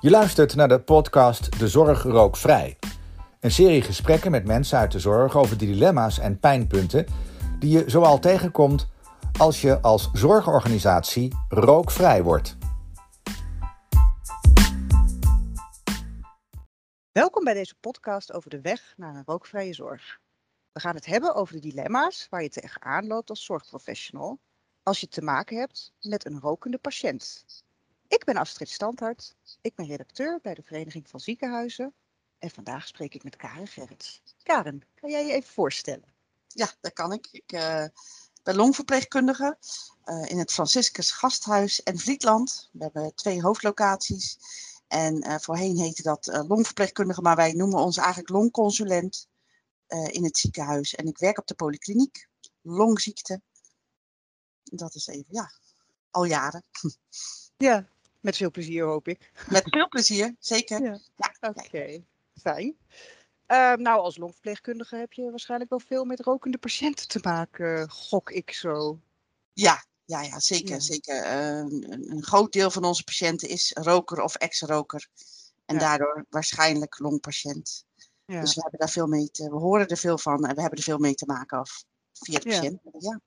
Je luistert naar de podcast De Zorg Rookvrij. Een serie gesprekken met mensen uit de zorg over de dilemma's en pijnpunten die je zoal tegenkomt als je als zorgorganisatie rookvrij wordt. Welkom bij deze podcast over de weg naar een rookvrije zorg. We gaan het hebben over de dilemma's waar je tegenaan loopt als zorgprofessional als je te maken hebt met een rokende patiënt. Ik ben Astrid Standhart, ik ben redacteur bij de Vereniging van Ziekenhuizen en vandaag spreek ik met Karen Gerrits. Karen, kan jij je even voorstellen? Ja, dat kan ik. Ik uh, ben longverpleegkundige uh, in het Franciscus Gasthuis en Vlietland. We hebben twee hoofdlocaties. En uh, voorheen heette dat longverpleegkundige, maar wij noemen ons eigenlijk longconsulent in het ziekenhuis. En ik werk op de polykliniek, longziekte. Dat is even, ja, al jaren. Ja, met veel plezier hoop ik. Met veel plezier, zeker. Ja, ja oké. Fijn. Uh, nou, als longverpleegkundige heb je waarschijnlijk wel veel met rokende patiënten te maken, gok ik zo. Ja, ja, ja zeker. Ja. zeker. Uh, een, een, groot deel van onze patiënten is roker of ex-roker. En ja. daardoor waarschijnlijk longpatiënt. Dus we hebben daar veel mee te, we horen er veel van en we hebben er veel mee te maken af via de patiënt. Ja.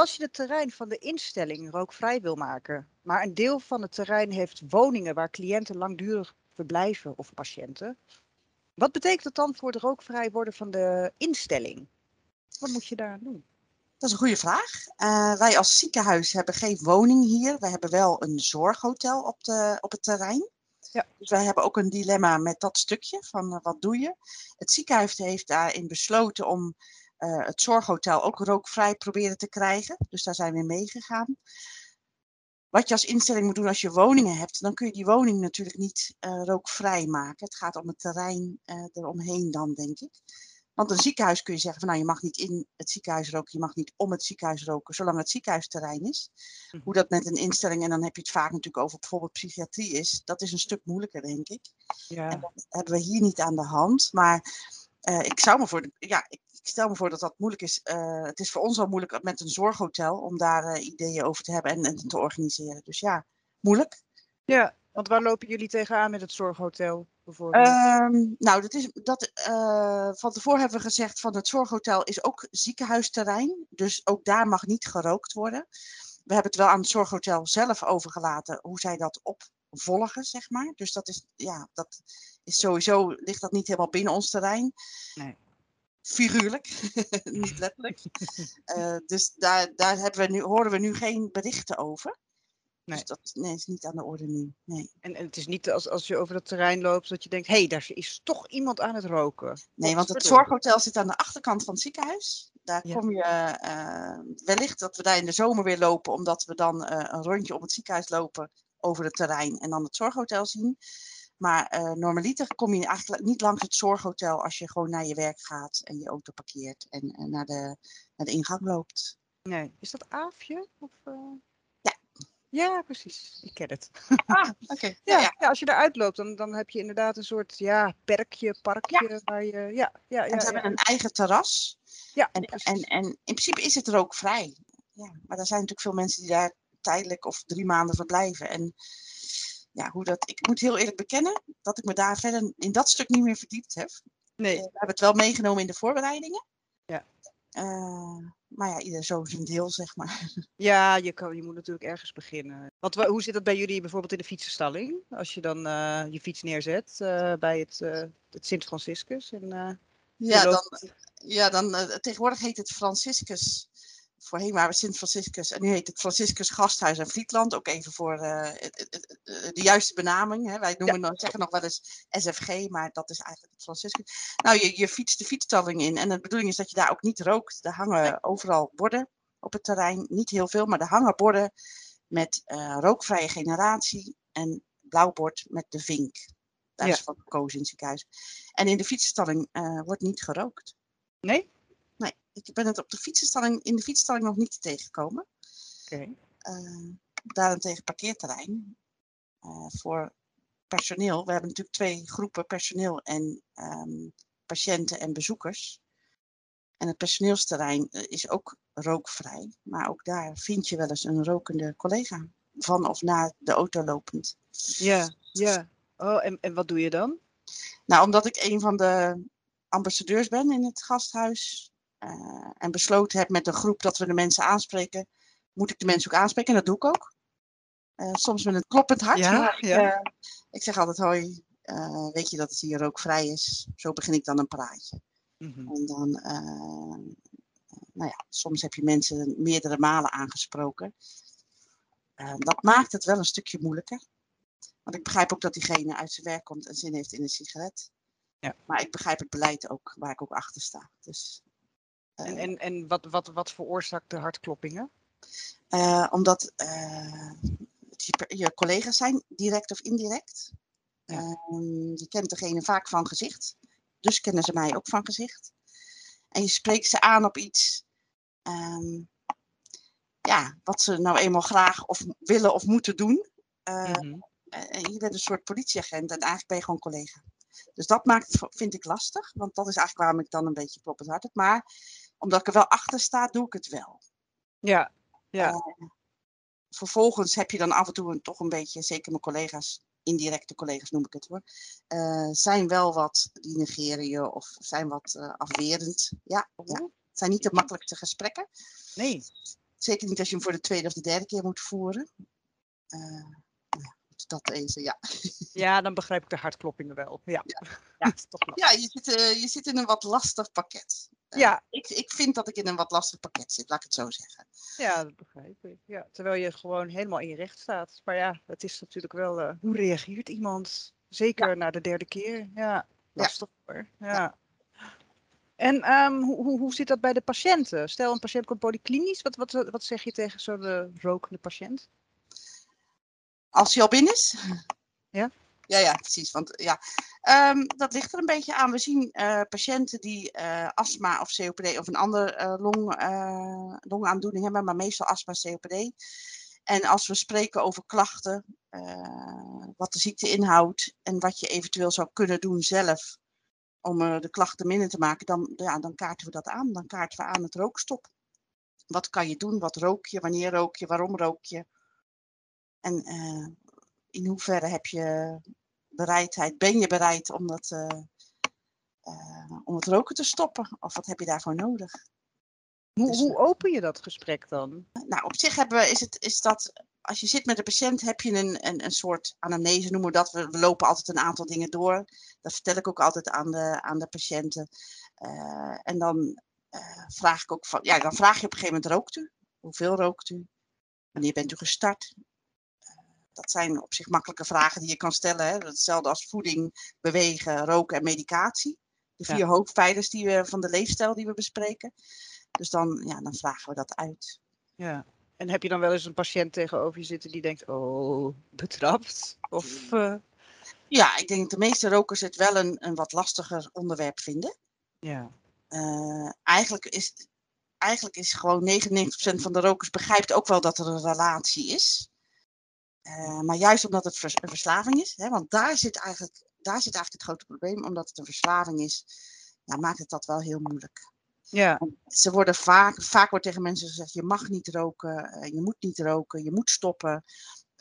Als je het terrein van de instelling rookvrij wil maken, maar een deel van het terrein heeft woningen waar cliënten langdurig verblijven of patiënten, wat betekent dat dan voor het rookvrij worden van de instelling? Wat moet je daar doen? Dat is een goede vraag. Uh, wij als ziekenhuis hebben geen woning hier. We hebben wel een zorghotel op, de, op het terrein. Ja. Dus wij hebben ook een dilemma met dat stukje van uh, wat doe je. Het ziekenhuis heeft daarin besloten om uh, het zorghotel ook rookvrij proberen te krijgen. Dus daar zijn we meegegaan. Wat je als instelling moet doen als je woningen hebt, dan kun je die woning natuurlijk niet uh, rookvrij maken. Het gaat om het terrein uh, eromheen dan, denk ik. Want een ziekenhuis kun je zeggen van nou, je mag niet in het ziekenhuis roken, je mag niet om het ziekenhuis roken, zolang het ziekenhuisterrein is. Mm. Hoe dat met een instelling, en dan heb je het vaak natuurlijk over bijvoorbeeld psychiatrie is, dat is een stuk moeilijker, denk ik. Ja. En dat hebben we hier niet aan de hand. Maar uh, ik zou me voor, de, ja, ik, ik, stel me voor dat dat moeilijk is. Uh, het is voor ons al moeilijk met een zorghotel om daar uh, ideeën over te hebben en, en, te organiseren. Dus ja, moeilijk. Ja, want waar lopen jullie tegenaan met het zorghotel bijvoorbeeld? Um, nou, dat is, dat, van tevoren hebben we gezegd van het zorghotel is ook ziekenhuisterrein. Dus ook daar mag niet gerookt worden. We hebben het wel aan het zorghotel zelf overgelaten hoe zij dat opvolgen, zeg maar. Dus dat is, ja, dat is sowieso, ligt dat niet helemaal binnen ons terrein. Nee. Figuurlijk, niet letterlijk. uh, dus daar, daar hebben we nu, horen we nu geen berichten over. Nee. Dus dat nee, is niet aan de orde nu. Nee. En, en het is niet als, als je over het terrein loopt dat je denkt, hé, hey, daar is toch iemand aan het roken. Nee, want het zorghotel zit aan de achterkant van het ziekenhuis. Daar ja. kom je uh, wellicht dat we daar in de zomer weer lopen, omdat we dan uh, een rondje om het ziekenhuis lopen over het terrein en dan het zorghotel zien. Maar uh, normaliter kom je eigenlijk niet langs het zorghotel als je gewoon naar je werk gaat en je auto parkeert en, en naar, de, naar de ingang loopt. Nee, is dat Aafje? Of, uh... Ja. Ja, precies. Ik ken het. Ah, oké. Okay. ja, ja, ja. als je eruit loopt, dan, dan heb je inderdaad een soort ja, perkje, parkje. Waar je, ja, ja, en ze hebben een eigen terras. Ja, en, en, en in principe is het rookvrij. Ja, maar er zijn natuurlijk veel mensen die daar tijdelijk of drie maanden verblijven. En ja, hoe dat, ik moet heel eerlijk bekennen dat ik me daar verder in dat stuk niet meer verdiept heb. Nee. Uh, we hebben het wel meegenomen in de voorbereidingen. Ja. Uh, maar ja, ieder zo zijn deel, zeg maar. Ja, je, kan, je moet natuurlijk ergens beginnen. Want hoe zit dat bij jullie bijvoorbeeld in de fietsenstalling? Als je dan uh, je fiets neerzet bij het, het Sint-Franciscus. En, ja, dan, ja, dan tegenwoordig heet het Franciscus voorheen waren we Sint-Franciscus en nu heet het Franciscus Gasthuis en Frietland. Ook even voor uh, de juiste benaming. Hè. Wij noemen, ja. zeggen nog wel eens SFG, maar dat is eigenlijk het Franciscus. Nou, je, je fietst de fietsstalling in en de bedoeling is dat je daar ook niet rookt. Er hangen overal borden op het terrein. Niet heel veel, maar er hangen borden met uh, rookvrije generatie en blauw bord met de vink. Daar ja. is van gekozen in het ziekenhuis. En in de fietsstalling uh, wordt niet gerookt. Nee? Ik ben het op de fietsenstalling, in de fietsstalling nog niet tegengekomen. Oké. Okay. Uh, daarentegen parkeerterrein. Uh, voor personeel. We hebben natuurlijk twee groepen personeel en um, patiënten en bezoekers. En het personeelsterrein is ook rookvrij. Maar ook daar vind je wel eens een rokende collega. Van of naar de auto lopend. Ja, ja. Oh, en, en wat doe je dan? Nou, omdat ik een van de ambassadeurs ben in het gasthuis uh, en besloten heb met een groep dat we de mensen aanspreken, moet ik de mensen ook aanspreken en dat doe ik ook. Uh, soms met een kloppend hart. Ja, maar ja. Uh, ik zeg altijd, hoi, weet je dat het hier ook vrij is? Zo begin ik dan een praatje. Mm -hmm. En dan, nou ja, soms heb je mensen meerdere malen aangesproken. dat maakt het wel een stukje moeilijker. Want ik begrijp ook dat diegene uit zijn werk komt en zin heeft in een sigaret. Ja. Maar ik begrijp het beleid ook, waar ik ook achter sta. Dus, en en, en wat, wat, wat veroorzaakt de hartkloppingen? Uh, omdat uh, je, je, collega's zijn, direct of indirect. Ja. Ehm, je kent degene vaak van gezicht. Dus kennen ze mij ook van gezicht. En je spreekt ze aan op iets um, ja, wat ze nou eenmaal graag of willen of moeten doen. Mm -hmm. Je bent een soort politieagent en eigenlijk ben je gewoon collega. Dus dat maakt vind ik lastig, want dat is eigenlijk waarom ik dan een beetje kloppend hart heb. Maar omdat ik er wel achter sta, doe ik het wel. Ja, ja. Uh, vervolgens heb je dan af en toe een, toch een beetje, zeker mijn collega's, indirecte collega's noem ik het hoor, uh, zijn wel wat, die negeren je of zijn wat uh, afwerend. Ja, ja, het zijn niet de makkelijkste gesprekken. Nee. Zeker niet als je hem voor de tweede of de derde keer moet voeren. Uh, dat even, ja. Ja, dan begrijp ik de hartkloppingen wel. Ja, ja. ja. ja je, zit, uh, je zit in een wat lastig pakket. Ja. Ik, ik vind dat ik in een wat lastig pakket zit, laat ik het zo zeggen. Ja, dat begrijp ik. Ja, terwijl je gewoon helemaal in je recht staat. Maar ja, het is natuurlijk wel, uh, hoe reageert iemand? Zeker ja. na de derde keer. Ja, lastig hoor. Ja. En um, hoe, hoe, hoe zit dat bij de patiënten? Stel een patiënt komt polyklinisch, wat, wat, wat zeg je tegen zo'n rokende patiënt? Als hij al binnen is? Ja? Ja, ja, precies. Want ja, um, dat ligt er een beetje aan. We zien uh, patiënten die uh, astma of COPD of een andere uh, long, longaandoening hebben, maar meestal astma COPD. En als we spreken over klachten, wat de ziekte inhoudt en wat je eventueel zou kunnen doen zelf om de klachten minder te maken, dan, ja, dan kaarten we dat aan. Dan kaarten we aan het rookstop. Wat kan je doen? Wat rook je? Wanneer rook je? Waarom rook je? En in hoeverre heb je bereidheid, ben je bereid om, dat, uh, uh, om het roken te stoppen? Of wat heb je daarvoor nodig? Hoe, dus, hoe open je dat gesprek dan? Nou, op zich hebben we, is, het, is dat, als je zit met de patiënt, heb je een, een, een soort anamnese, noemen we dat. We, we lopen altijd een aantal dingen door. Dat vertel ik ook altijd aan de, aan de patiënten. en dan vraag ik ook van, ja, dan vraag je op een gegeven moment, rookt u? Hoeveel rookt u? Wanneer bent u gestart? Dat zijn op zich makkelijke vragen die je kan stellen. Hè? Hetzelfde als voeding, bewegen, roken en medicatie. De vier ja. hoofdpijlers die we, van de leefstijl die we bespreken. Dus dan, ja, dan vragen we dat uit. Ja. En heb je dan wel eens een patiënt tegenover je zitten die denkt, oh, betrapt? Of, uh... Ja, ik denk dat de meeste rokers het wel een, een wat lastiger onderwerp vinden. Ja. Uh, eigenlijk, is, eigenlijk is gewoon 99% van de rokers begrijpt ook wel dat er een relatie is. Uh, maar juist omdat het vers een verslaving is, hè, want daar zit, eigenlijk, daar zit eigenlijk het grote probleem, omdat het een verslaving is, ja, maakt het dat wel heel moeilijk. Ja. Want ze worden vaak, vaak wordt tegen mensen gezegd, je mag niet roken, uh, je moet niet roken, je moet stoppen.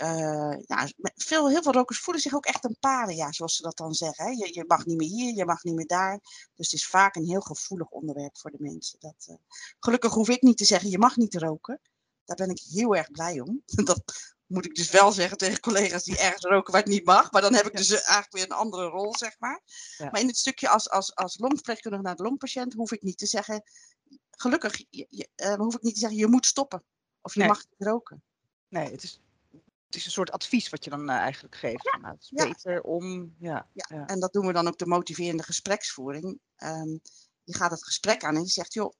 Uh, ja, veel, heel veel rokers voelen zich ook echt een paria, zoals ze dat dan zeggen. Hè. Je, je, mag niet meer hier, je mag niet meer daar. Dus het is vaak een heel gevoelig onderwerp voor de mensen. Dat, gelukkig hoef ik niet te zeggen, je mag niet roken. Daar ben ik heel erg blij om. Dat moet ik dus wel zeggen tegen collega's die ergens roken waar het niet mag. Maar dan heb ik dus eigenlijk weer een andere rol, zeg maar. Ja. Maar in het stukje als, als, als longverpleegkundige naar de longpatiënt hoef ik niet te zeggen... Gelukkig je, je, uh, hoef ik niet te zeggen, je moet stoppen. Of je nee. mag niet roken. Nee, het is, het is een soort advies wat je dan uh, eigenlijk geeft. Ja. Nou, het is beter ja. om... Ja, ja. en dat doen we dan ook de motiverende gespreksvoering. Um, je gaat het gesprek aan en je zegt, joh,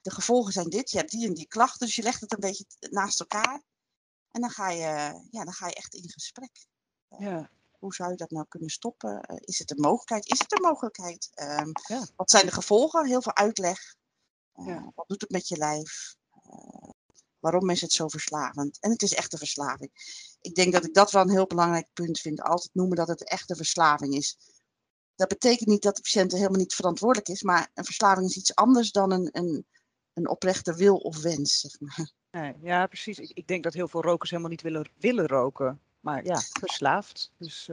de gevolgen zijn dit. Je hebt die en die klachten, dus je legt het een beetje naast elkaar. En dan ga je, ja, dan ga je echt in gesprek. Ja. Hoe zou je dat nou kunnen stoppen? Uh, is het een mogelijkheid? Is het een mogelijkheid? Um, ja. Wat zijn de gevolgen? Heel veel uitleg. Ja. Wat doet het met je lijf? Waarom is het zo verslavend? En het is echt een verslaving. Ik denk dat ik dat wel een heel belangrijk punt vind. Altijd noemen dat het echt een verslaving is. Dat betekent niet dat de patiënt helemaal niet verantwoordelijk is. Maar een verslaving is iets anders dan een, een, een oprechte wil of wens. Zeg maar. Nee, ja, precies. Ik, ik, denk dat heel veel rokers helemaal niet willen, willen roken. maar ja, verslaafd. Dus,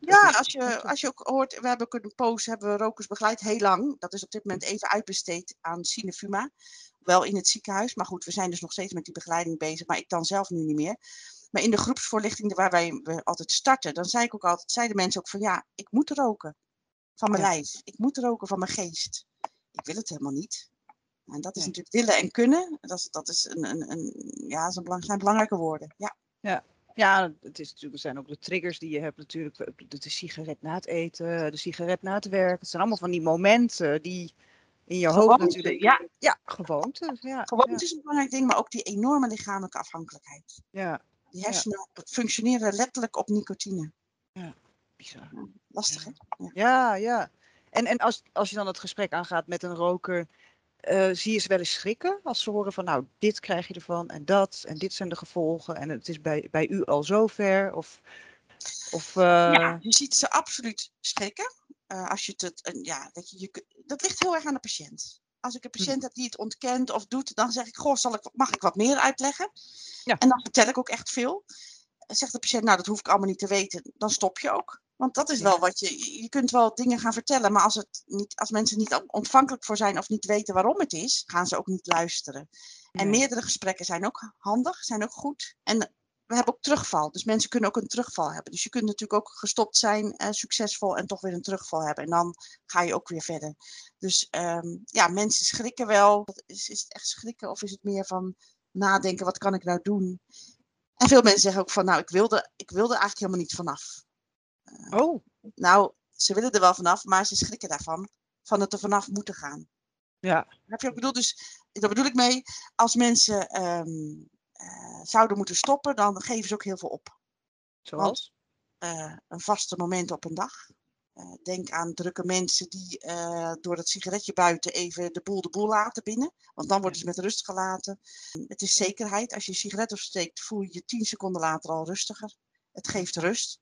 ja, als je, als je ook hoort, we hebben ook een poos, hebben we rokers begeleid heel lang. Dat is op dit moment even uitbesteed aan Cinefuma. Wel in het ziekenhuis, maar goed, we zijn dus nog steeds met die begeleiding bezig, maar ik dan zelf nu niet meer. Maar in de groepsvoorlichting waar wij we altijd starten, dan zei ik ook altijd, zeiden mensen ook van ja, ik moet roken van mijn lijf. Ik moet roken van mijn geest. Ik wil het helemaal niet. En dat is natuurlijk willen en kunnen. Dat is, dat is een, een, een ja, zijn, zijn belangrijke woorden. Ja. ja. Ja, het is natuurlijk, er zijn ook de triggers die je hebt natuurlijk. De, de sigaret na het eten, de sigaret na het werk. Het zijn allemaal van die momenten die in je hoofd natuurlijk. Ja, ja gewoonte. Ja, gewoonte is een belangrijk ding, maar ook die enorme lichamelijke afhankelijkheid. Ja. Die hersenen functioneren letterlijk op nicotine. Ja, bizar. lastig, hè? Ja, ja. En, en als, als je dan het gesprek aangaat met een roker, uh, zie je ze wel eens schrikken als ze horen van nou, dit krijg je ervan en dat en dit zijn de gevolgen en het is bij, bij u al zover? Of, of, uh... Ja, je ziet ze absoluut schrikken. Uh, als je het, ja, dat, je, je, dat ligt heel erg aan de patiënt. Als ik een hm. patiënt heb die het ontkent of doet, dan zeg ik, goh, zal ik, mag ik wat meer uitleggen? Ja. En dan vertel ik ook echt veel. Zegt de patiënt, nou, dat hoef ik allemaal niet te weten. Dan stop je ook. Want dat is wel wat je. Je kunt wel dingen gaan vertellen, maar als, het niet, als mensen niet ontvankelijk voor zijn of niet weten waarom het is, gaan ze ook niet luisteren. En meerdere gesprekken zijn ook handig, zijn ook goed. En we hebben ook terugval. Dus mensen kunnen ook een terugval hebben. Dus je kunt natuurlijk ook gestopt zijn, eh, succesvol en toch weer een terugval hebben. En dan ga je ook weer verder. Dus um, ja, mensen schrikken wel. Is, is het echt schrikken of is het meer van nadenken, wat kan ik nou doen? En veel mensen zeggen ook van, nou, ik wilde, ik wilde eigenlijk helemaal niet vanaf. Uh, oh. Nou, ze willen er wel vanaf, maar ze schrikken daarvan, van het er vanaf moeten gaan. Ja. Heb je ook bedoeld? Dus daar bedoel ik mee, als mensen um, uh, zouden moeten stoppen, dan geven ze ook heel veel op. Zoals? Want, uh, een vaste moment op een dag. Uh, denk aan drukke mensen die door het sigaretje buiten even de boel de boel laten binnen. Want dan worden ze met rust gelaten. Het is zekerheid. Als je een sigaret opsteekt, voel je je tien seconden later al rustiger. Het geeft rust.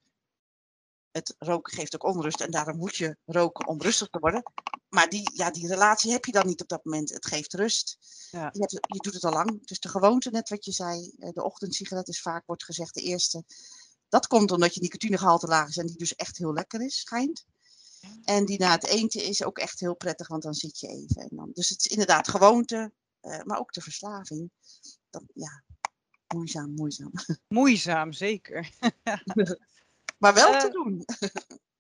Het roken geeft ook onrust en daarom moet je roken om rustig te worden. Maar die, ja, die relatie heb je dan niet op dat moment. Het geeft rust. Ja. Je, hebt, je, doet het al lang. Het is de gewoonte, net wat je zei. Eh, de ochtendsigaret is vaak, wordt gezegd, de eerste. Dat komt omdat je nicotinegehalte laag is en die dus echt heel lekker is, schijnt. En die na het eentje is ook echt heel prettig, want dan zit je even. En dan, dus het is inderdaad gewoonte, uh, maar ook de verslaving. Dan, ja, moeizaam, moeizaam. Moeizaam, zeker. maar wel uh, te doen.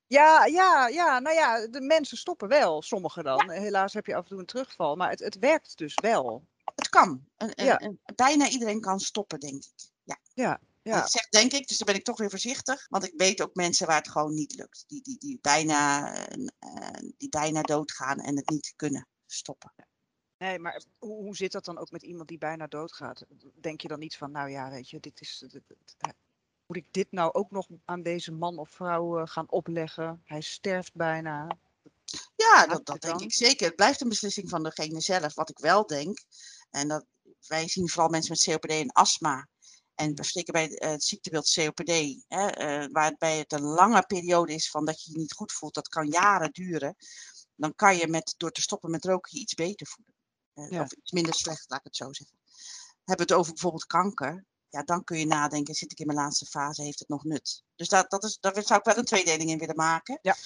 Ja, ja, ja, nou ja, de mensen stoppen wel, sommigen dan. Helaas heb je af en toe een terugval, maar het, het werkt dus wel. Het kan. En, ja. en, bijna iedereen kan stoppen, denk ik. Ja. Ja, ja. Ik zeg denk ik, dus dan ben ik toch weer voorzichtig. Want ik weet ook mensen waar het gewoon niet lukt. Die, die, die, bijna, uh, die bijna doodgaan en het niet kunnen stoppen. Nee, maar hoe, hoe zit dat dan ook met iemand die bijna doodgaat? Denk je dan niet van, nou ja, weet je, dit is, dit, moet ik dit nou ook nog aan deze man of vrouw uh, gaan opleggen? Hij sterft bijna. Ja, dat, dat denk ik zeker. Het blijft een beslissing van degene zelf. Wat ik wel denk, en dat wij zien vooral mensen met COPD en astma. En zeker bij het ziektebeeld COPD, hè, uh, waarbij het een lange periode is van dat je je niet goed voelt, dat kan jaren duren. Dan kan je met, door te stoppen met roken je iets beter voelen. Ja. Of iets minder slecht, laat ik het zo zeggen. Hebben we het over bijvoorbeeld kanker ja, dan kun je nadenken, zit ik in mijn laatste fase, heeft het nog nut? Dus dat, dat is, daar zou ik wel een tweedeling in willen maken. Ja.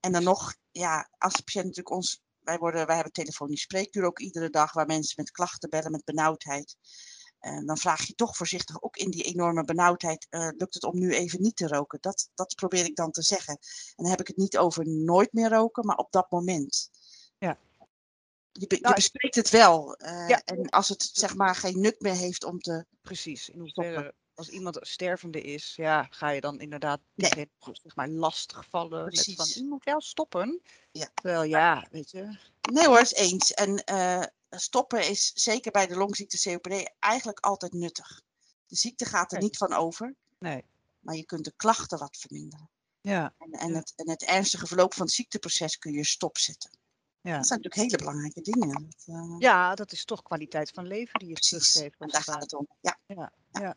En dan nog, ja, als de patiënt natuurlijk ons, wij, worden, wij hebben telefonisch spreekuur ook iedere dag, waar mensen met klachten bellen, met benauwdheid. En dan vraag je toch voorzichtig, ook in die enorme benauwdheid, uh, lukt het om nu even niet te roken? Dat, dat probeer ik dan te zeggen. En dan heb ik het niet over nooit meer roken, maar op dat moment. Je, je nou, bespreekt het wel. Uh, ja. En als het zeg maar geen nut meer heeft om te. Precies. In hoeverre, als iemand stervende is, ja, ga je dan inderdaad nee. zeg maar lastig vallen. Precies. Met van, je moet wel stoppen. Ja. Terwijl ja, weet je. Nee hoor, is eens. En uh, stoppen is zeker bij de longziekte COPD eigenlijk altijd nuttig. De ziekte gaat er nee. niet van over. Nee. Maar je kunt de klachten wat verminderen. Ja. En, en, Het, en het ernstige verloop van het ziekteproces kun je stopzetten. Ja. Dat zijn natuurlijk hele belangrijke dingen. Dat, uh... Ja, dat is toch kwaliteit van leven die je teruggeeft. daar gaat het om. Ja. Ja, ja.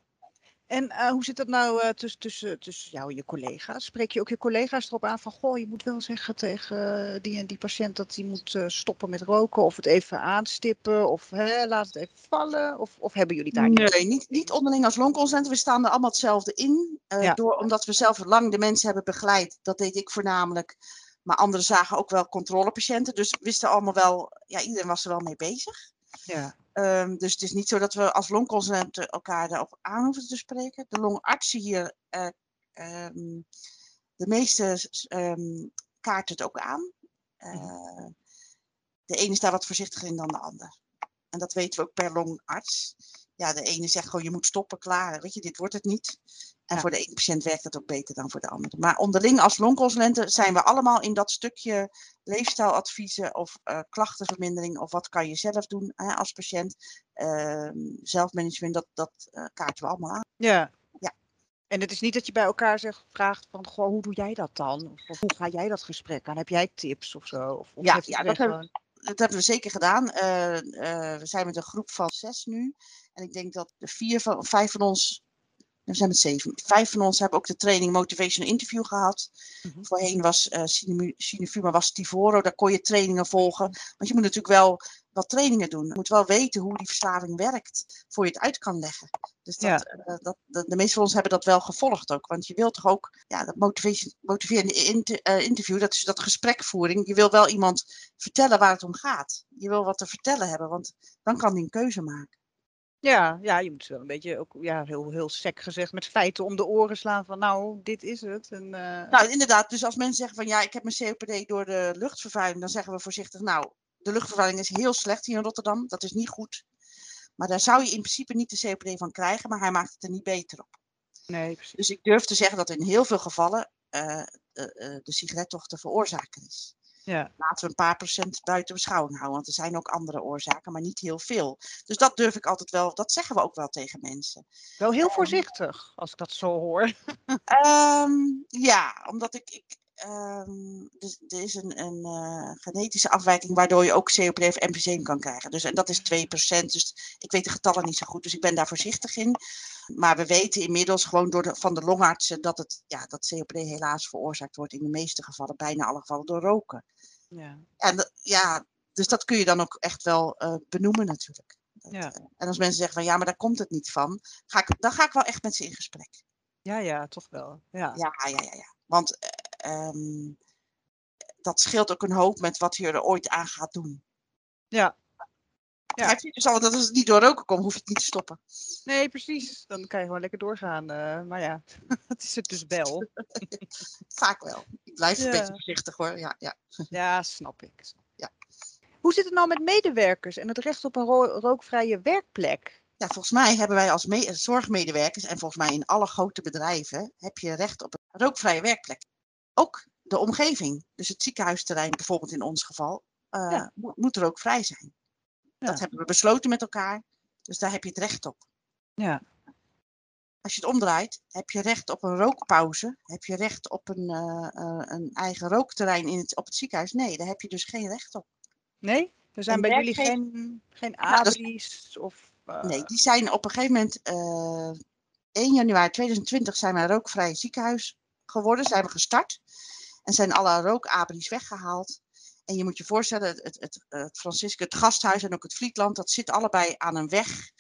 En uh, hoe zit dat nou uh, tussen, tussen, tussen jou en je collega's? Spreek je ook je collega's erop aan van, goh, je moet wel zeggen tegen die en die patiënt dat hij moet stoppen met roken of het even aanstippen of hè, laat het even vallen? Of, of hebben jullie daar niet? Nee, niet, niet onderling als longconsulenten. We staan er allemaal hetzelfde in. Ja. door, omdat we zelf lang de mensen hebben begeleid, dat deed ik voornamelijk. Maar anderen zagen ook wel controlepatiënten. Dus wisten allemaal wel, ja, iedereen was er wel mee bezig. Ja. Um, dus het is niet zo dat we als longconsulenten elkaar daarop aan hoeven te spreken. De longartsen hier, uh, um, de meeste um, kaarten het ook aan. Uh, de ene is daar wat voorzichtiger in dan de ander. En dat weten we ook per longarts. Ja, de ene zegt gewoon je moet stoppen, klaar. Weet je, dit wordt het niet. En ja. voor de ene patiënt werkt dat ook beter dan voor de andere. Maar onderling als longconsulenten zijn we allemaal in dat stukje leefstijladviezen of uh, klachtenvermindering of wat kan je zelf doen hè, als patiënt. Uh, zelfmanagement, dat, dat uh, kaarten we allemaal aan. Ja. ja. En het is niet dat je bij elkaar zegt, vraagt van, goh, hoe doe jij dat dan? Of, of hoe ga jij dat gesprek aan? Heb jij tips of zo? Of, of ja, ja dat, hebben, dat hebben we zeker gedaan. we zijn met een groep van zes nu. En ik denk dat de vier van, vijf van ons we zijn met zeven. Vijf van ons hebben ook de training Motivational Interview gehad. Mm-hmm. Voorheen was uh, Cinefuma was Tivoro, daar kon je trainingen volgen. Want je moet natuurlijk wel wat trainingen doen. Je moet wel weten hoe die verslaving werkt, voor je het uit kan leggen. Dus dat, ja. uh, dat, de, de meeste van ons hebben dat wel gevolgd ook. Want je wilt toch ook, ja, dat motiverende inter, uh, interview, dat is dat gesprekvoering. Je wil wel iemand vertellen waar het om gaat. Je wil wat te vertellen hebben, want dan kan hij een keuze maken. Ja, ja, je moet wel een beetje ook ja, heel, heel sec gezegd met feiten om de oren slaan van nou, dit is het. En, uh... Nou, inderdaad. Dus als mensen zeggen van ja, ik heb mijn COPD door de luchtvervuiling, dan zeggen we voorzichtig nou, de luchtvervuiling is heel slecht hier in Rotterdam. Dat is niet goed. Maar daar zou je in principe niet de COPD van krijgen, maar hij maakt het er niet beter op. Nee, precies. Dus ik durf te zeggen dat in heel veel gevallen uh, uh, de sigaret toch de veroorzaker is. Ja. Laten we een paar procent buiten beschouwing houden, want er zijn ook andere oorzaken, maar niet heel veel. Dus dat durf ik altijd wel, dat zeggen we ook wel tegen mensen. Wel heel voorzichtig, als ik dat zo hoor. um, ja, omdat ik, ik um, dus, er is een, een uh, genetische afwijking waardoor je ook COPD of emfyseem kan krijgen. Dus, en dat is 2%, dus ik weet de getallen niet zo goed, dus ik ben daar voorzichtig in. Maar we weten inmiddels gewoon door de, van de longartsen dat, het, ja, dat COPD helaas veroorzaakt wordt in de meeste gevallen, bijna alle gevallen, door roken. Ja. En ja, dus dat kun je dan ook echt wel uh, benoemen natuurlijk. Dat, ja. uh, en als mensen zeggen van ja, maar daar komt het niet van, ga ik, dan ga ik wel echt met ze in gesprek. Ja, ja, toch wel. Ja, ja, ja, ja. ja. Want um, dat scheelt ook een hoop met wat je er ooit aan gaat doen. Ja. Ja. Heb je dus al dat als het niet door roken komt, hoef je het niet te stoppen. Nee, precies. Dan kan je gewoon lekker doorgaan. Uh, maar ja, het is het dus wel. Vaak wel. Ik blijf ja. een beetje voorzichtig hoor. Ja, ja. ja snap ik. Ja. Hoe zit het nou met medewerkers en het recht op een ro rookvrije werkplek? Ja, volgens mij hebben wij als zorgmedewerkers en volgens mij in alle grote bedrijven heb je recht op een rookvrije werkplek. Ook de omgeving, dus het ziekenhuisterrein bijvoorbeeld in ons geval, uh, ja. moet, moet er ook vrij zijn. Ja. Dat hebben we besloten met elkaar. Dus daar heb je het recht op. Ja. Als je het omdraait, heb je recht op een rookpauze. Heb je recht op een, uh, uh, een eigen rookterrein in het, op het ziekenhuis? Nee, daar heb je dus geen recht op. Nee? Er zijn en bij jullie geen, geen ABRI's? Ja, of. Nee, die zijn op een gegeven moment... 1 januari 2020 zijn we een rookvrij ziekenhuis geworden. Zijn we gestart. En zijn alle rookabris weggehaald. En je moet je voorstellen, het, het, het, het Francisco, het gasthuis en ook het Vlietland, dat zit allebei aan een weg.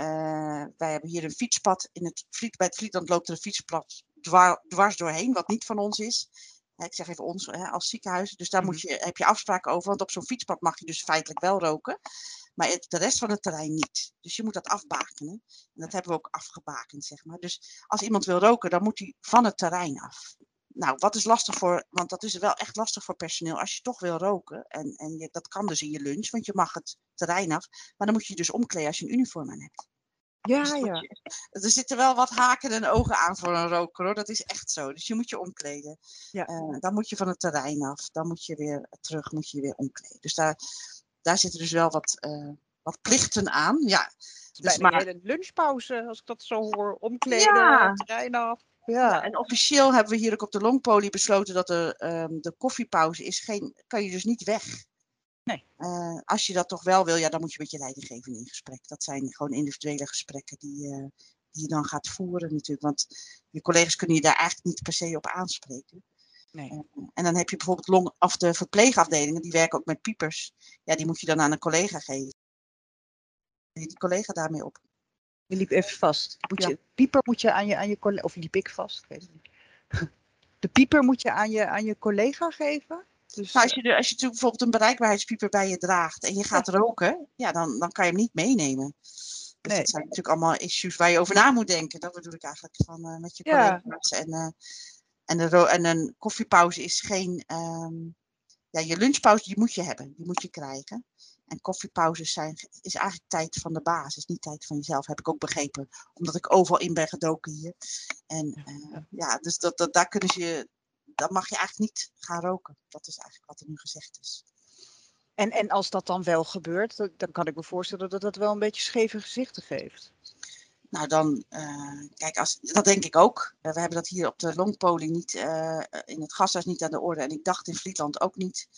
Uh, wij hebben hier een fietspad. In het Vliet, bij het Vlietland loopt er een fietspad dwar, dwars doorheen, wat niet van ons is. Ik zeg even ons hè, als ziekenhuis. Dus daar moet je, heb je afspraken over. Want op zo'n fietspad mag je dus feitelijk wel roken. Maar het, de rest van het terrein niet. Dus je moet dat afbakenen. En dat hebben we ook afgebakend, zeg maar. Dus als iemand wil roken, dan moet hij van het terrein af nou, wat is lastig voor, want dat is wel echt lastig voor personeel als je toch wil roken. En, en je, dat kan dus in je lunch, want je mag het terrein af. Maar dan moet je je dus omkleden als je een uniform aan hebt. Ja, dus ja. Je, er zitten wel wat haken en ogen aan voor een roker hoor, dat is echt zo. Dus je moet je omkleden. Ja. Uh, dan moet je van het terrein af, dan moet je weer terug, moet je weer omkleden. Dus daar, daar zitten dus wel wat, uh, wat plichten aan. Ja. Dus maar een lunchpauze, als ik dat zo hoor, omkleden, ja. terrein af. Ja. ja. en officieel hebben we hier ook op de longpolie besloten dat de, um, de koffiepauze is geen, kan je dus niet weg. Nee. Uh, als je dat toch wel wil, ja, dan moet je met je leidinggevende in gesprek. Dat zijn gewoon individuele gesprekken die, uh, die je dan gaat voeren natuurlijk. Want je collega's kunnen je daar eigenlijk niet per se op aanspreken. Nee. En dan heb je bijvoorbeeld long, of de verpleegafdelingen, die werken ook met piepers. Ja, die moet je dan aan een collega geven. Die collega daarmee op. Je liep even vast. Moet je, Pieper moet je aan je, aan je collega, of liep ik vast? Ik weet het niet. De pieper moet je aan je, aan je collega geven? Dus, nou, als, je, als je bijvoorbeeld een bereikbaarheidspieper bij je draagt en je gaat roken, ja, dan, dan kan je hem niet meenemen. Dus nee. dat zijn natuurlijk allemaal issues waar je over na moet denken. Dat bedoel ik eigenlijk van uh, met je collega's. En, uh, en, de en een koffiepauze is geen. Um, ja, je lunchpauze die moet je hebben, die moet je krijgen. En koffiepauzes zijn, is eigenlijk tijd van de baas, is niet tijd van jezelf, heb ik ook begrepen. Omdat ik overal in ben gedoken hier. En uh, ja, dus dat, dat, daar kunnen ze, dan mag je eigenlijk niet gaan roken. Dat is eigenlijk wat er nu gezegd is. En, en als dat dan wel gebeurt, dan kan ik me voorstellen dat dat wel een beetje scheve gezichten geeft. Nou, dan, uh, kijk, als, dat denk ik ook. Uh, we hebben dat hier op de longpoling niet, uh, in het gasthuis niet aan de orde. En ik dacht in Friesland ook niet.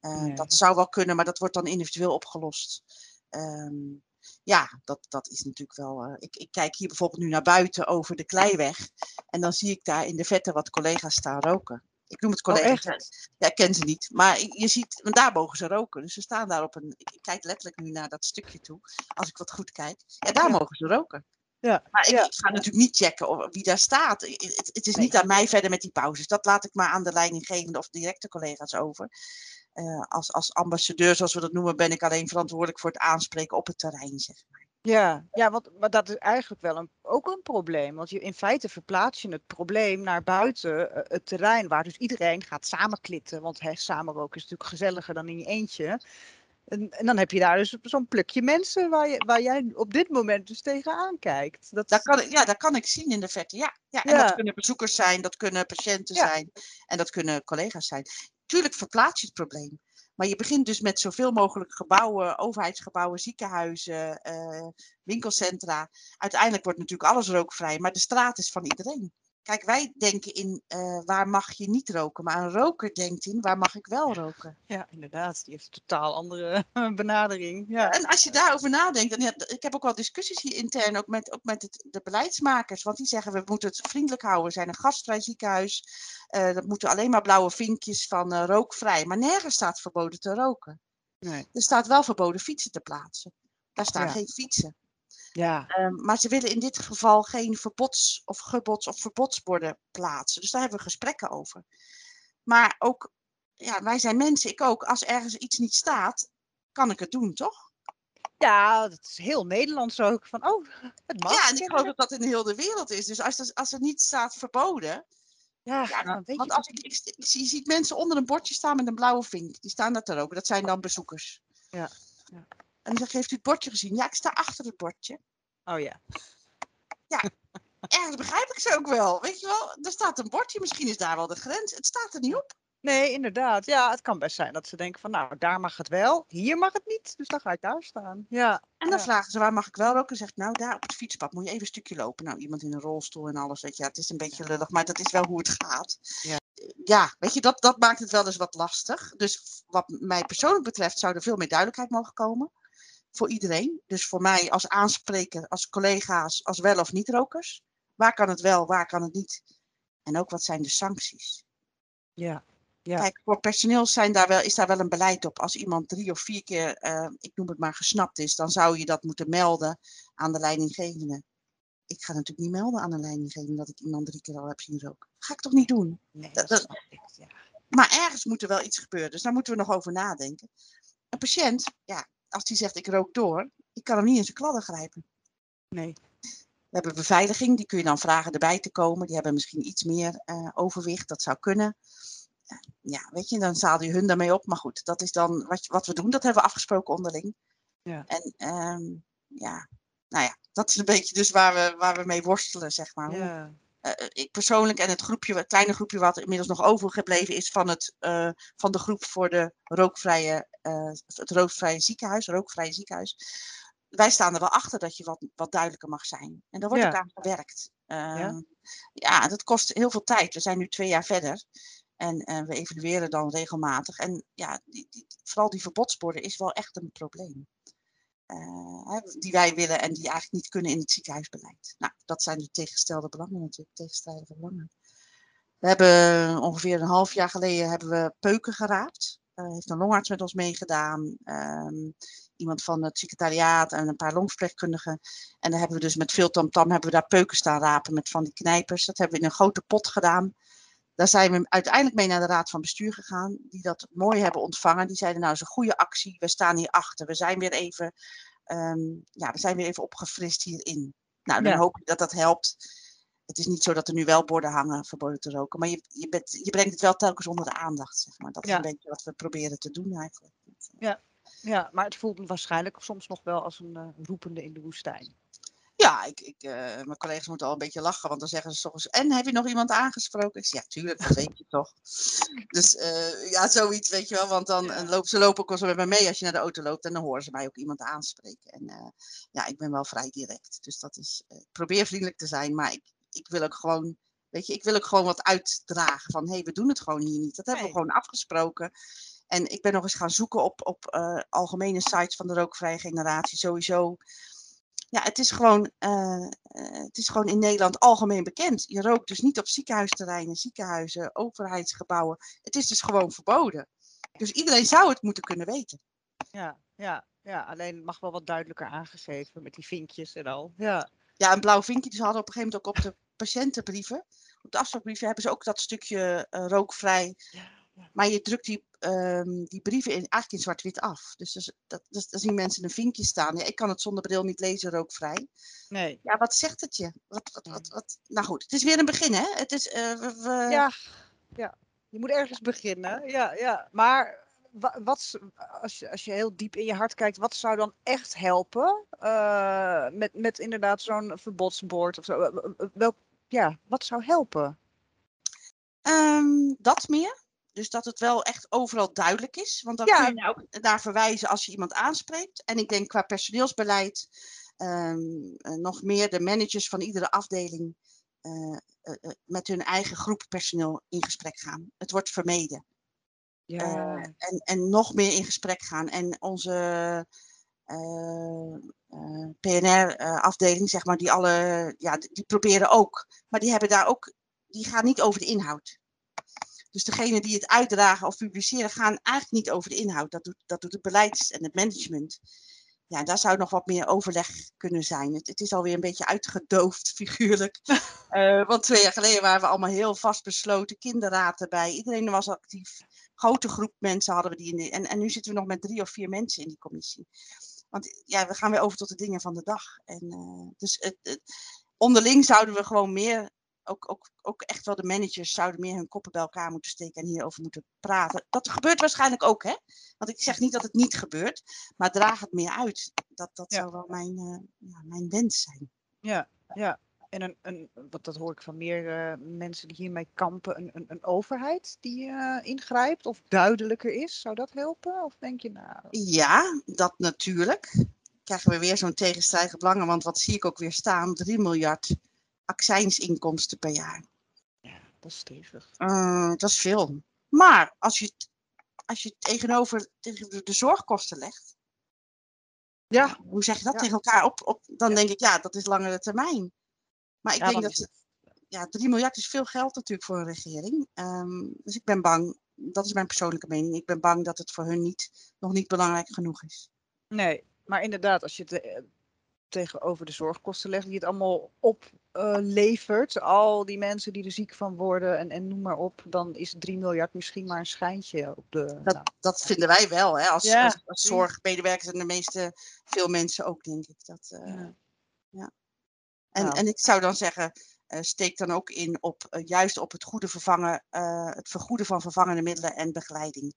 Nee. Dat zou wel kunnen, maar dat wordt dan individueel opgelost. Um, ja, dat, dat is natuurlijk wel. ik, ik, kijk hier bijvoorbeeld nu naar buiten over de Kleiweg. En dan zie ik daar in de vette wat collega's staan roken. Ik noem het oh, collega's. ja, ik ken ze niet. Maar je ziet, want daar mogen ze roken. Dus ze staan daar op een. Ik kijk letterlijk nu naar dat stukje toe. Als ik wat goed kijk. Ja, daar ja. mogen ze roken. Ja, maar ik, ja. ga natuurlijk niet checken of, wie daar staat. Het, het is nee. niet aan mij verder met die pauzes. Dat laat ik maar aan de leidinggevende of directe collega's over. Uh, als, als ambassadeur, zoals we dat noemen, ben ik alleen verantwoordelijk voor het aanspreken op het terrein, zeg maar. Ja, ja want, maar dat is eigenlijk wel een, ook een probleem. Want je, in feite verplaats je het probleem naar buiten uh, het terrein, waar dus iedereen gaat samenklitten. Want hè, samenroken is natuurlijk gezelliger dan in je eentje. En, en, dan heb je daar dus zo'n plukje mensen waar, je, waar jij op dit moment dus tegenaan kijkt. Dat... Dat kan, ja, dat kan ik zien in de verte. Ja, ja. En ja. dat kunnen bezoekers zijn, dat kunnen patiënten ja. zijn en dat kunnen collega's zijn. Tuurlijk verplaats je het probleem. Maar je begint dus met zoveel mogelijk gebouwen, overheidsgebouwen, ziekenhuizen, uh, winkelcentra. Uiteindelijk wordt natuurlijk alles rookvrij, maar de straat is van iedereen. Kijk, wij denken in uh, waar mag je niet roken, maar een roker denkt in waar mag ik wel roken. Ja, inderdaad, die heeft een totaal andere benadering. Ja. En als je daarover nadenkt, en ik heb ook wel discussies hier intern, ook met, ook met het, de beleidsmakers, want die zeggen we moeten het vriendelijk houden, we zijn een gastvrij ziekenhuis, uh, dat moeten alleen maar blauwe vinkjes van uh, rookvrij, maar nergens staat verboden te roken. Nee. Er staat wel verboden fietsen te plaatsen. Daar staan ja. geen fietsen. Ja. Um, maar ze willen in dit geval geen verbods- of gebods- of verbodsborden plaatsen. Dus daar hebben we gesprekken over. Maar ook, ja, wij zijn mensen, ik ook. Als ergens iets niet staat, kan ik het doen, toch? Ja, dat is heel Nederlands ook. Van, oh, het mag. Ja, en ik geloof dat dat in heel de wereld is. Dus als er, als er niet staat verboden. Ja, ja dan, want als ik, ik, ik, ik, je ziet mensen onder een bordje staan met een blauwe vink. Die staan daar te roken. Dat zijn dan bezoekers. Ja. ja. En dan heeft u het bordje gezien? Ja, ik sta achter het bordje. Oh ja. Ja, ergens begrijp ik ze ook wel. Weet je wel, er staat een bordje, misschien is daar wel de grens. Het staat er niet op. Nee, inderdaad. Ja, het kan best zijn dat ze denken van, nou, daar mag het wel, hier mag het niet. Dus dan ga ik daar staan. Ja. En dan ja. vragen ze, waar mag ik wel roken? En zegt, nou, daar op het fietspad moet je even een stukje lopen. Nou, iemand in een rolstoel en alles, weet je. Ja, het is een beetje lullig, maar dat is wel hoe het gaat. Ja, ja weet je, dat, dat maakt het wel eens wat lastig. Dus wat mij persoonlijk betreft zou er veel meer duidelijkheid mogen komen voor iedereen. Dus voor mij als aanspreker, als collega's, als wel of niet rokers. Waar kan het wel, waar kan het niet? En ook wat zijn de sancties? Ja. ja. Kijk, voor personeel zijn daar wel, is daar wel een beleid op. Als iemand drie of vier keer, uh, ik noem het maar, gesnapt is, dan zou je dat moeten melden aan de leidinggevende. Ik ga natuurlijk niet melden aan de leidinggevende dat ik iemand drie keer al heb zien roken. Ga ik toch niet doen? Nee, dat, dat, dat ik, ja. Maar ergens moet er wel iets gebeuren, dus daar moeten we nog over nadenken. Een patiënt, ja, als die zegt ik rook door, ik kan hem niet in zijn kladden grijpen. Nee. We hebben beveiliging, die kun je dan vragen erbij te komen. Die hebben misschien iets meer uh, overwicht, dat zou kunnen. Uh, ja, weet je, dan zaal je hun daarmee op. Maar goed, dat is dan wat, wat we doen, dat hebben we afgesproken onderling. Ja. En um, ja, nou ja, dat is een beetje dus waar we, waar we mee worstelen, zeg maar. Ja. Uh, ik persoonlijk en het groepje, het kleine groepje wat inmiddels nog overgebleven is van, het, uh, van de groep voor de rookvrije, het rookvrije ziekenhuis, rookvrije ziekenhuis. Wij staan er wel achter dat je wat, wat duidelijker mag zijn. En daar wordt ja. ook aan gewerkt. ja? ja, dat kost heel veel tijd. We zijn nu twee jaar verder. En we evalueren dan regelmatig. En ja, die, die, vooral die verbodsborden is wel echt een probleem. uh, die wij willen en die eigenlijk niet kunnen in het ziekenhuisbeleid. Nou, dat zijn de tegenstelde belangen natuurlijk, tegenstrijdige belangen. We hebben ongeveer een half jaar geleden hebben we peuken geraapt. Uh, heeft een longarts met ons meegedaan. Um, iemand van het secretariaat en een paar longverpleegkundigen. En daar hebben we dus met veel tamtam hebben we daar peuken staan rapen met van die knijpers. Dat hebben we in een grote pot gedaan. Daar zijn we uiteindelijk mee naar de Raad van Bestuur gegaan, die dat mooi hebben ontvangen. Die zeiden, nou, is een goede actie, we staan hier achter. We zijn weer even, um, ja, we zijn weer even opgefrist hierin. Nou, dan hoop ik dat dat helpt. Het is niet zo dat er nu wel borden hangen verboden te roken, maar je, je, bent, je brengt het wel telkens onder de aandacht, zeg maar. Dat is een beetje wat we proberen te doen eigenlijk. Ja, ja maar het voelt waarschijnlijk soms nog wel als een uh, roepende in de woestijn. Ja, ik, ik, uh, mijn collega's moeten al een beetje lachen, want dan zeggen ze soms: En heb je nog iemand aangesproken? Ik zeg: Ja, tuurlijk, dat weet je toch. Dus uh, ja, zoiets weet je wel, want dan ja. lopen ze lopen ook wel zo met me mee als je naar de auto loopt en dan horen ze mij ook iemand aanspreken. En ja, ik ben wel vrij direct. Dus dat is: ik probeer vriendelijk te zijn, maar ik, ik wil ook gewoon. Weet je, ik wil ook gewoon wat uitdragen van hé, hey, we doen het gewoon hier niet. Dat hebben nee. we gewoon afgesproken. En ik ben nog eens gaan zoeken op, op algemene sites van de rookvrije generatie. Sowieso ja, het is, gewoon, uh, het is gewoon in Nederland algemeen bekend. Je rookt dus niet op ziekenhuisterreinen, ziekenhuizen, overheidsgebouwen. Het is dus gewoon verboden. Dus iedereen zou het moeten kunnen weten. Ja, ja, ja. alleen het mag wel wat duidelijker aangegeven met die vinkjes en al. Ja, ja een blauw vinkje. Dus hadden op een gegeven moment ook op de patiëntenbrieven. Op de afspraakbrieven hebben ze ook dat stukje uh, rookvrij. Ja. Maar je drukt die, um, die brieven in, eigenlijk in zwart-wit af. Dus dat, dat, zien mensen een vinkje staan. Ja, ik kan het zonder bril niet lezen, rookvrij. Nee. Ja, wat zegt het je? Wat, wat, wat, wat? Nou goed, het is weer een begin, hè? Het is, uh, we... Ja, ja, je moet ergens beginnen. Ja, ja. Maar wat, als, je, als je heel diep in je hart kijkt, wat zou dan echt helpen? Uh, met, met inderdaad zo'n verbodsbord of zo. Welk, ja, wat zou helpen? Um, dat meer. Dus dat het wel echt overal duidelijk is. Want dan ja. kun je ook naar verwijzen als je iemand aanspreekt. En ik denk qua personeelsbeleid um, uh, nog meer de managers van iedere afdeling uh, uh, met hun eigen groep personeel in gesprek gaan. Het wordt vermeden. Ja. en, en nog meer in gesprek gaan. En onze PNR-afdeling, zeg maar, die alle, ja, die proberen ook. Maar die hebben daar ook, die gaan niet over de inhoud. Dus degene die het uitdragen of publiceren gaan eigenlijk niet over de inhoud. Dat doet, dat doet het beleid en het management. Ja, daar zou nog wat meer overleg kunnen zijn. Het, het is alweer een beetje uitgedoofd, figuurlijk. uh, want twee jaar geleden waren we allemaal heel vastbesloten. Kinderraad erbij. Iedereen was actief. Grote groep mensen hadden we die in. De, en, en nu zitten we nog met drie of vier mensen in die commissie. Want ja, we gaan weer over tot de dingen van de dag. En, uh, dus het, het, onderling zouden we gewoon meer ook, ook, ook echt wel de managers zouden meer hun koppen bij elkaar moeten steken en hierover moeten praten. Dat gebeurt waarschijnlijk ook, hè? Want ik zeg niet dat het niet gebeurt, maar draag het meer uit. Dat, dat ja. zou wel mijn, uh, ja, mijn wens zijn. Ja, ja. En een, een, wat dat hoor ik van meer uh, mensen die hiermee kampen, een, een, een overheid die uh, ingrijpt of duidelijker is. Zou dat helpen? Of denk je nou? Ja, dat natuurlijk. Krijgen we weer zo'n tegenstrijdige belangen, want wat zie ik ook weer staan? 3 miljard accijnsinkomsten per jaar. Ja, dat is stevig. Uh, dat is veel. Maar als je, als je tegenover, tegenover de zorgkosten legt, ja. hoe zeg je dat ja. tegen elkaar op? op dan ja. denk ik, ja, dat is langere termijn. Maar ik denk dat, ja, 3 miljard is veel geld natuurlijk voor een regering. Um, dus ik ben bang, dat is mijn persoonlijke mening, ik ben bang dat het voor hun niet, nog niet belangrijk genoeg is. Nee, maar inderdaad, als je het tegenover de zorgkosten legt, die het allemaal oplevert, uh, al die mensen die er ziek van worden en, en noem maar op, dan is 3 miljard misschien maar een schijntje op de. Dat, nou. dat vinden wij wel, hè? Als, ja. als, als zorgmedewerkers en de meeste, veel mensen ook, denk ik. Dat, uh, ja. ja. En, nou. en ik zou dan zeggen, uh, steek dan ook in op uh, juist op het goede vervangen, uh, het vergoeden van vervangende middelen en begeleiding.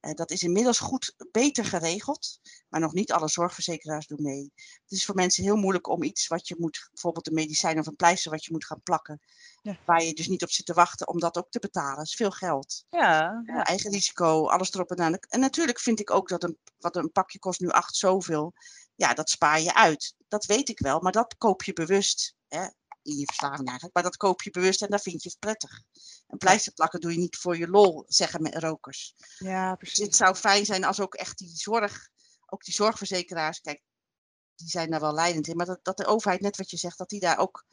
Uh, dat is inmiddels goed, beter geregeld, maar nog niet alle zorgverzekeraars doen mee. Het is voor mensen heel moeilijk om iets wat je moet, bijvoorbeeld een medicijn of een pleister wat je moet gaan plakken, ja. waar je dus niet op zit te wachten om dat ook te betalen. Dat is veel geld. Ja, ja. Eigen risico, alles erop en aan. En natuurlijk vind ik ook dat een, wat een pakje kost nu acht zoveel, ja, dat spaar je uit. Dat weet ik wel, maar dat koop je bewust. Hè? In je verslaving eigenlijk. Maar dat koop je bewust en daar vind je het prettig. Een pleister plakken doe je niet voor je lol, zeggen met rokers. Ja, precies. Dus het zou fijn zijn als ook echt die zorg, ook die zorgverzekeraars, kijk, die zijn daar wel leidend in. Maar dat, dat de overheid, net wat je zegt, dat die daar ook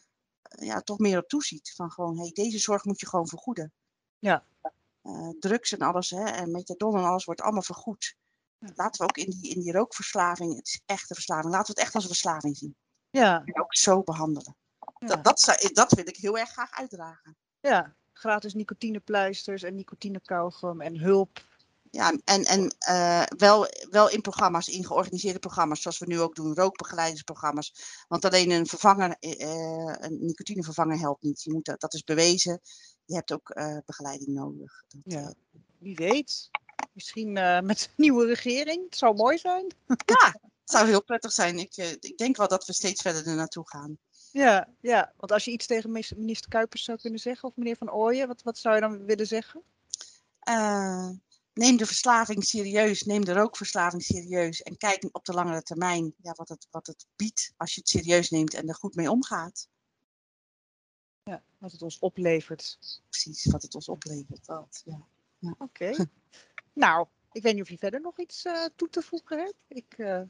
ja, toch meer op toeziet. Van gewoon, hey, deze zorg moet je gewoon vergoeden. Ja. drugs en alles, hè, en methadon en alles wordt allemaal vergoed. Laten we ook in die, in die rookverslaving, het is echt een verslaving, laten we het echt als een verslaving zien. Ja. En ook zo behandelen. Dat, dat, dat wil ik heel erg graag uitdragen. Ja, gratis nicotinepleisters en nicotinekauwgum en hulp. Ja, en, en uh, wel, wel in programma's, in georganiseerde programma's, zoals we nu ook doen, rookbegeleidingsprogramma's. Want alleen een vervanger, uh, een nicotinevervanger helpt niet. Je moet, dat is bewezen. Je hebt ook uh, begeleiding nodig. Dat, ja, wie weet. Misschien met een nieuwe regering. Het zou mooi zijn. Ja, het zou heel prettig zijn. Ik, ik denk wel dat we steeds verder er naartoe gaan. Ja, ja, want als je iets tegen minister Kuipers zou kunnen zeggen, of meneer Van Ooyen, wat, wat zou je dan willen zeggen? Uh, neem de verslaving serieus, neem de rookverslaving serieus en kijk op de langere termijn ja, wat, het, wat het biedt als je het serieus neemt en er goed mee omgaat. Ja, wat het ons oplevert. Precies, wat het ons oplevert. Dat, ja. ja. Oké. nou, ik weet niet of je verder nog iets uh, toe te voegen hebt. Ik, uh...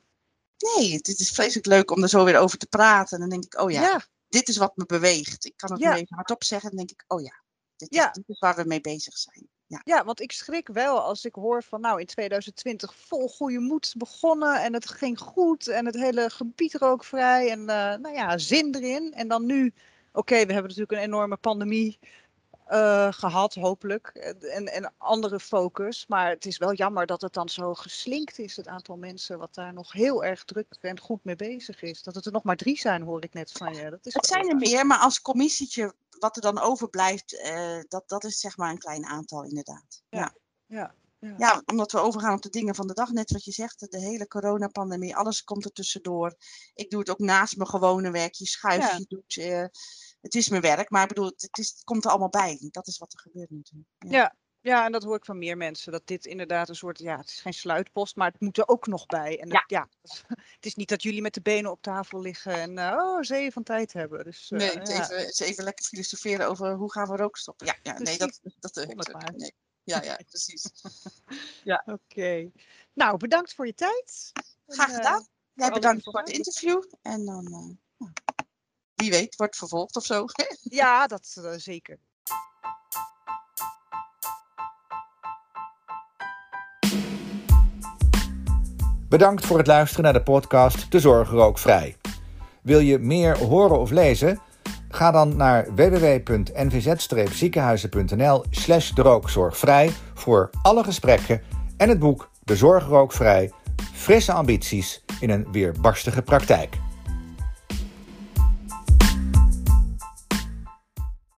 Nee, het is vreselijk leuk om er zo weer over te praten. En dan denk ik, oh ja, ja. dit is wat me beweegt. Ik kan het ja. nu even hardop zeggen. Dan denk ik, oh ja, dit, ja. Is, dit is waar we mee bezig zijn. Ja. ja, want ik schrik wel als ik hoor van nou in 2020 vol goede moed begonnen en het ging goed en het hele gebied rookvrij en uh, nou ja, zin erin. En dan nu, oké, we hebben natuurlijk een enorme pandemie uh, gehad, hopelijk, en, en andere focus. Maar het is wel jammer dat het dan zo geslinkt is, het aantal mensen wat daar nog heel erg druk en goed mee bezig is. Dat het er nog maar drie zijn, hoor ik net van je. Dat is het zijn er meer, maar als commissietje wat er dan overblijft, uh, dat, dat is zeg maar een klein aantal inderdaad. Ja. ja. Ja. ja. omdat we overgaan op de dingen van de dag, net wat je zegt, de hele coronapandemie, alles komt er tussendoor. Ik doe het ook naast mijn gewone werk, je schuift, ja. je doet, uh, het is mijn werk, maar ik bedoel, het, is, het komt er allemaal bij. Dat is wat er gebeurt natuurlijk. Ja. ja. Ja, en dat hoor ik van meer mensen. Dat dit inderdaad een soort, ja, het is geen sluitpost, maar het moet er ook nog bij. En ja. Het, ja, het is niet dat jullie met de benen op tafel liggen en uh, oh, zeeën van tijd hebben. Dus, uh, nee, het, ja. even, het is even lekker filosoferen over hoe gaan we rook stoppen. Ja, ja nee, dat, dat, dat nee. Ja, ja, precies. ja. Oké. Okay. Nou, bedankt voor je tijd. Graag gedaan. Jij bedankt voor het interview. En dan, wie weet, wordt vervolgd of zo. ja, dat zeker. Bedankt voor het luisteren naar de podcast De Zorg Rookvrij. Wil je meer horen of lezen? Ga dan naar www.nvz-ziekenhuizen.nl slash rookzorgvrij voor alle gesprekken en het boek De Zorg Rookvrij, frisse ambities in een weerbarstige praktijk.